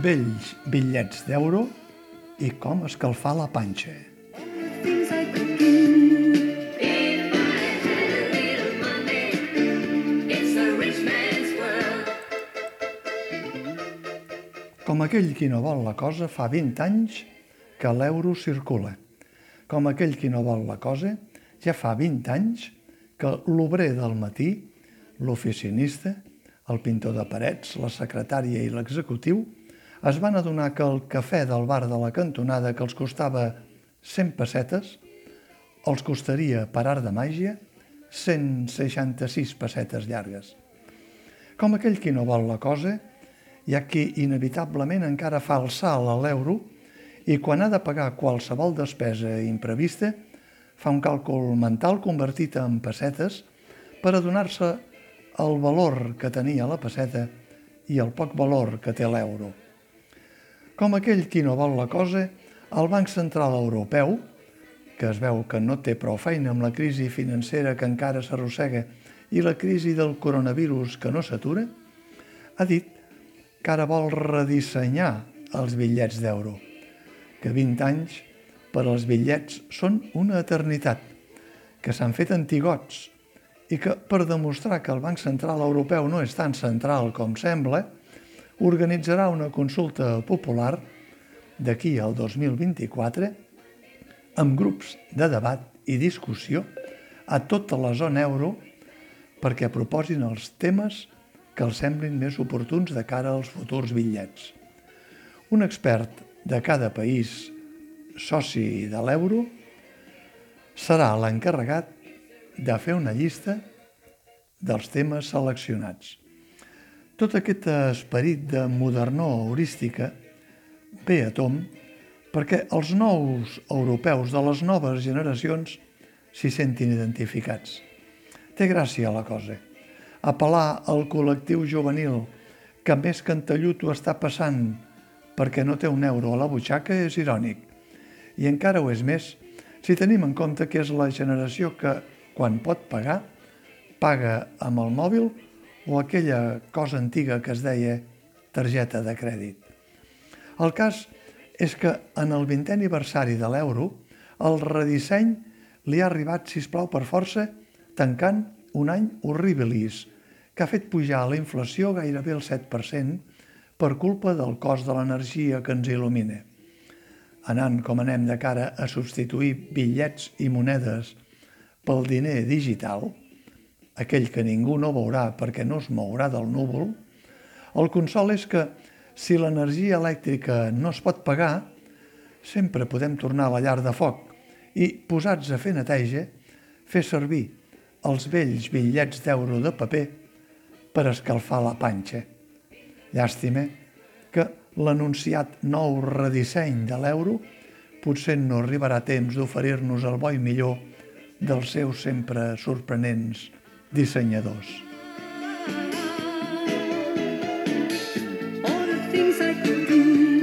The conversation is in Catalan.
vells bitllets d'euro i com escalfar la panxa. Com aquell qui no vol la cosa fa 20 anys que l'euro circula. Com aquell qui no vol la cosa ja fa 20 anys que l'obrer del matí, l'oficinista, el pintor de parets, la secretària i l'executiu es van adonar que el cafè del bar de la cantonada que els costava 100 pessetes els costaria, per art de màgia, 166 pessetes llargues. Com aquell qui no vol la cosa, hi ha qui inevitablement encara fa el salt a l'euro i quan ha de pagar qualsevol despesa imprevista fa un càlcul mental convertit en pessetes per adonar-se el valor que tenia la pesseta i el poc valor que té l'euro. Com aquell qui no vol la cosa, el Banc Central Europeu, que es veu que no té prou feina amb la crisi financera que encara s'arrossega i la crisi del coronavirus que no s'atura, ha dit que ara vol redissenyar els bitllets d'euro, que 20 anys per als bitllets són una eternitat, que s'han fet antigots i que, per demostrar que el Banc Central Europeu no és tan central com sembla, organitzarà una consulta popular d'aquí al 2024 amb grups de debat i discussió a tota la zona euro perquè proposin els temes que els semblin més oportuns de cara als futurs bitllets. Un expert de cada país soci de l'euro serà l'encarregat de fer una llista dels temes seleccionats. Tot aquest esperit de modernor heurística ve a tom perquè els nous europeus de les noves generacions s'hi sentin identificats. Té gràcia la cosa. Apel·lar al col·lectiu juvenil que més cantellut ho està passant perquè no té un euro a la butxaca és irònic. I encara ho és més si tenim en compte que és la generació que, quan pot pagar, paga amb el mòbil o aquella cosa antiga que es deia targeta de crèdit. El cas és que en el 20è aniversari de l'euro, el redisseny li ha arribat, si plau per força, tancant un any horribilis, que ha fet pujar la inflació gairebé el 7% per culpa del cost de l'energia que ens il·lumina. Anant com anem de cara a substituir bitllets i monedes pel diner digital, aquell que ningú no veurà perquè no es mourà del núvol, el consol és que si l'energia elèctrica no es pot pagar, sempre podem tornar a la llar de foc i, posats a fer neteja, fer servir els vells bitllets d'euro de paper per escalfar la panxa. Llàstima que l'anunciat nou redisseny de l'euro potser no arribarà temps d'oferir-nos el bo i millor dels seus sempre sorprenents dissenyadors. All the things I could do.